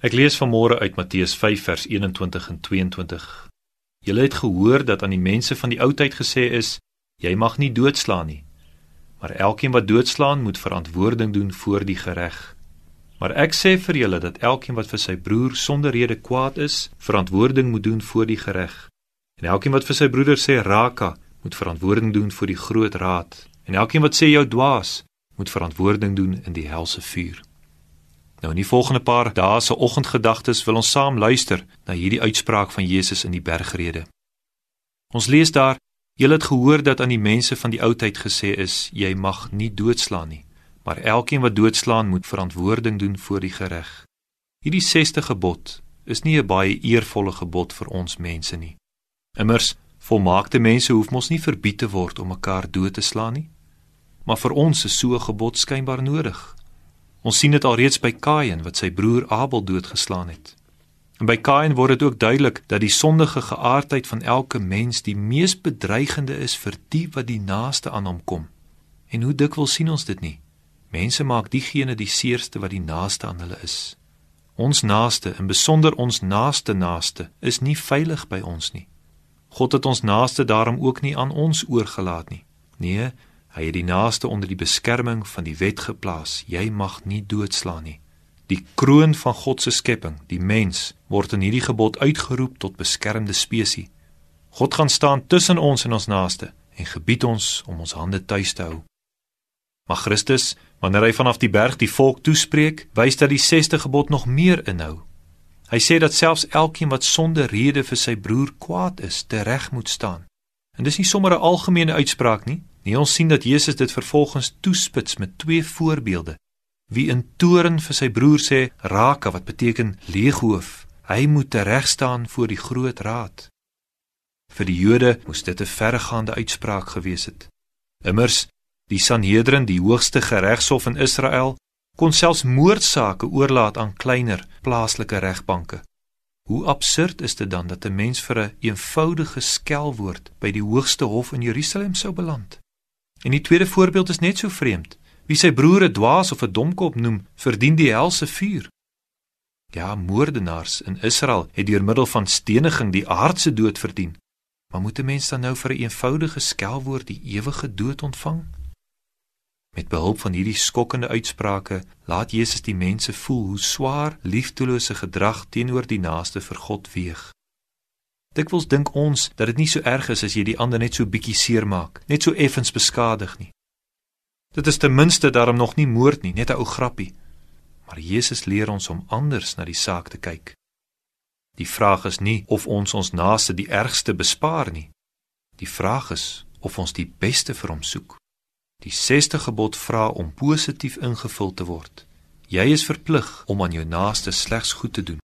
Ek lees vanmôre uit Matteus 5 vers 21 en 22. Julle het gehoor dat aan die mense van die ou tyd gesê is: Jy mag nie doodslaan nie. Maar elkeen wat doodslaan, moet verantwoording doen voor die reg. Maar ek sê vir julle dat elkeen wat vir sy broer sonder rede kwaad is, verantwoording moet doen voor die reg. En elkeen wat vir sy broeder sê raka, moet verantwoording doen voor die groot raad. En elkeen wat sê jou dwaas, moet verantwoording doen in die helse vuur. Nou in die volgende paar dae se oggendgedagtes wil ons saam luister na hierdie uitspraak van Jesus in die bergrede. Ons lees daar: "Julle het gehoor dat aan die mense van die ou tyd gesê is: Jy mag nie doodslaan nie, maar elkeen wat doodslaan moet verantwoording doen voor die reg." Hierdie 6ste gebod is nie 'n baie eervolle gebod vir ons mense nie. Immers, volmaakte mense hoef mos nie verbied te word om mekaar dood te slaan nie. Maar vir ons is so 'n gebod skynbaar nodig Ons sien dit alreeds by Kain wat sy broer Abel doodgeslaan het. En by Kain word dit ook duidelik dat die sondige geaardheid van elke mens die mees bedreigende is vir die wat die naaste aan hom kom. En hoe dikwels sien ons dit nie? Mense maak diegene die seerste wat die naaste aan hulle is. Ons naaste, en besonder ons naaste naaste, is nie veilig by ons nie. God het ons naaste daarom ook nie aan ons oorgelaat nie. Nee, Hy het die naaste onder die beskerming van die wet geplaas. Jy mag nie doodslaan nie. Die kroon van God se skepping, die mens, word in hierdie gebod uitgeroep tot beskermde spesies. God gaan staan tussen ons en ons naaste en gebied ons om ons hande tuis te hou. Maar Christus, wanneer hy vanaf die berg die volk toespreek, wys dat die 6ste gebod nog meer inhou. Hy sê dat selfs elkeen wat sonder rede vir sy broer kwaad is, tereg moet staan. En dis nie sommer 'n algemene uitspraak nie. Nee, ons sien dat Jesus dit vervolgens toespits met twee voorbeelde. Wie in toorn vir sy broer sê raka wat beteken leeghoof, hy moet tereg staan voor die groot raad. Vir die Jode moes dit 'n verregaande uitspraak gewees het. Immers die Sanhedrin, die hoogste regshof in Israel, kon selfs moordsake oorlaat aan kleiner plaaslike regbanke. Hoe absurd is dit dan dat 'n mens vir 'n een eenvoudige skelwoord by die hoogste hof in Jerusalem sou beland? En die tweede voorbeeld is net so vreemd. Wie sy broer 'n dwaas of 'n domkop noem, verdien die helse vuur. Ja, moordenaars in Israel het deur middel van steniging die aardse dood verdien. Maar moet 'n mens dan nou vir 'n een eenvoudige skelwoord die ewige dood ontvang? Met behulp van hierdie skokkende uitsprake laat Jesus die mense voel hoe swaar liefdelose gedrag teenoor die naaste vir God weeg. Dikwels dink ons dat dit nie so erg is as jy die ander net so bietjie seermaak, net so effens beskadig nie. Dit is ten minste daarom nog nie moord nie, net 'n ou grappie. Maar Jesus leer ons om anders na die saak te kyk. Die vraag is nie of ons ons naaste die ergste bespaar nie. Die vraag is of ons die beste vir hom soek. Die 6ste gebod vra om positief ingevul te word. Jy is verplig om aan jou naaste slegs goed te doen.